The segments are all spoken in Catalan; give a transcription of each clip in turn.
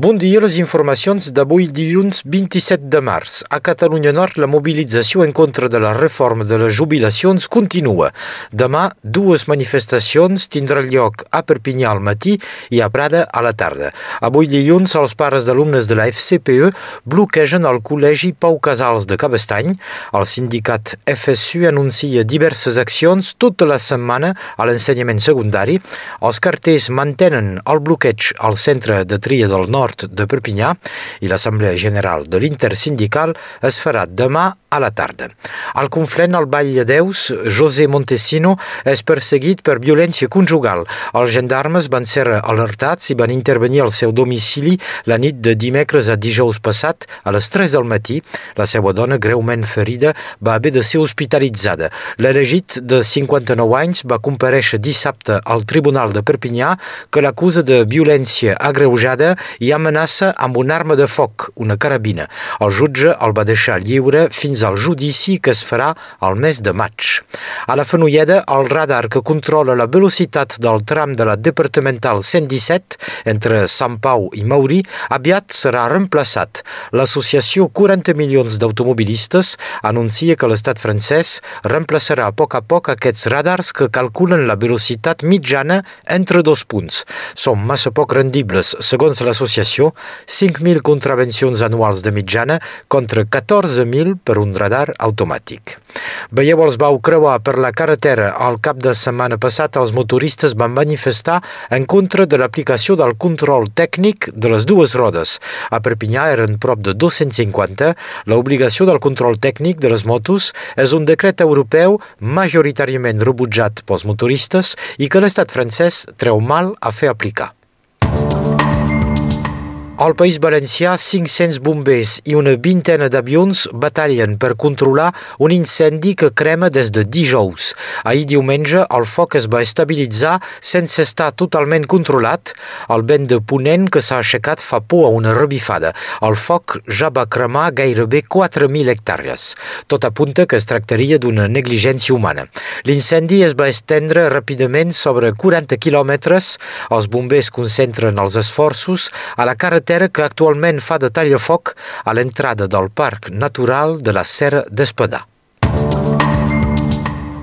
Bon dia, les informacions d'avui dilluns 27 de març. A Catalunya Nord, la mobilització en contra de la reforma de les jubilacions continua. Demà, dues manifestacions tindran lloc a Perpinyà al matí i a Prada a la tarda. Avui dilluns, els pares d'alumnes de la FCPE bloquegen el Col·legi Pau Casals de Cabestany. El sindicat FSU anuncia diverses accions tota la setmana a l'ensenyament secundari. Els cartells mantenen el bloqueig al centre de Tria del Nord nord de Perpinyà i l'Assemblea General de l'Intersindical es farà demà a la tarda. Al Conflent, al Vall de Deus, José Montesino és perseguit per violència conjugal. Els gendarmes van ser alertats i van intervenir al seu domicili la nit de dimecres a dijous passat a les 3 del matí. La seva dona, greument ferida, va haver de ser hospitalitzada. L'elegit de 59 anys va compareixer dissabte al Tribunal de Perpinyà que l'acusa de violència agreujada i amenaça amb una arma de foc, una carabina. El jutge el va deixar lliure fins fins al judici que es farà al mes de maig. A la Fenolleda, el radar que controla la velocitat del tram de la departamental 117 entre Sant Pau i Maurí aviat serà reemplaçat. L'associació 40 milions d'automobilistes anuncia que l'estat francès reemplaçarà a poc a poc aquests radars que calculen la velocitat mitjana entre dos punts. Són massa poc rendibles, segons l'associació, 5.000 contravencions anuals de mitjana contra 14.000 per un un radar automàtic. Veieu, els vau creuar per la carretera. Al cap de setmana passat, els motoristes van manifestar en contra de l'aplicació del control tècnic de les dues rodes. A Perpinyà eren prop de 250. L'obligació del control tècnic de les motos és un decret europeu majoritàriament rebutjat pels motoristes i que l'estat francès treu mal a fer aplicar. Al País Valencià, 500 bombers i una vintena d'avions batallen per controlar un incendi que crema des de dijous. Ahir diumenge el foc es va estabilitzar sense estar totalment controlat. El vent de ponent que s'ha aixecat fa por a una revifada. El foc ja va cremar gairebé 4.000 hectàrees. Tot apunta que es tractaria d'una negligència humana. L'incendi es va estendre ràpidament sobre 40 quilòmetres. Els bombers concentren els esforços a la carretera carretera que actualment fa de tallafoc a l'entrada del Parc Natural de la Serra d'Espadà.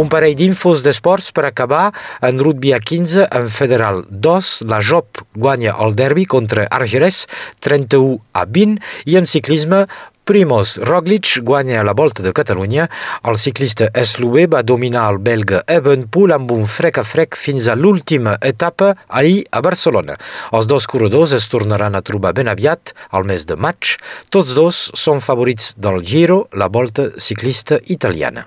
Un parell d'infos d'esports per acabar. En rugby a 15, en Federal 2, la JOP guanya el derbi contra Argerès 31 a 20 i en ciclisme Primoz Roglic guanya la Volta de Catalunya. El ciclista eslové va dominar el belga Evenpool amb un frec a frec fins a l'última etapa ahir a Barcelona. Els dos corredors es tornaran a trobar ben aviat, al mes de maig. Tots dos són favorits del Giro, la Volta ciclista italiana.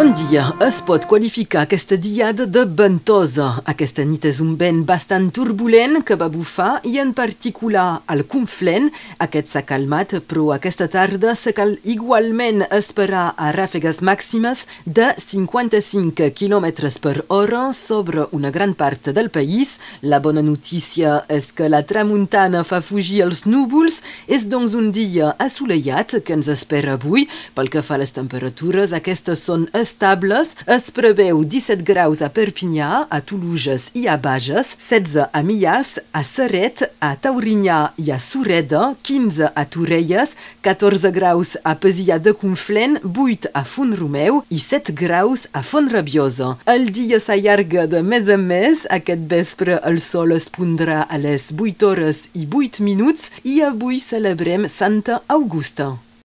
Bon dia. Es pot qualificar aquesta diada de ventosa. Aquesta nit és un vent bastant turbulent que va bufar i en particular al Conflent. Aquest s'ha calmat, però aquesta tarda se cal igualment esperar a ràfegues màximes de 55 km per hora sobre una gran part del país. La bona notícia és que la tramuntana fa fugir els núvols. És doncs un dia assolellat que ens espera avui. Pel que fa a les temperatures, aquestes són estables. Es preveu 17 graus a Perpinyà, a Toulouse i a Bages, 16 a Millàs, a Serret, a Taurinyà i a Sureda, 15 a Torelles, 14 graus a Pesia de Conflent, 8 a Font-romeu i 7 graus a Font-rabiosa. El dia s'allarga de mes en mes. Aquest vespre el sol es pondrà a les 8 hores i 8 minuts i avui celebrem Santa Augusta.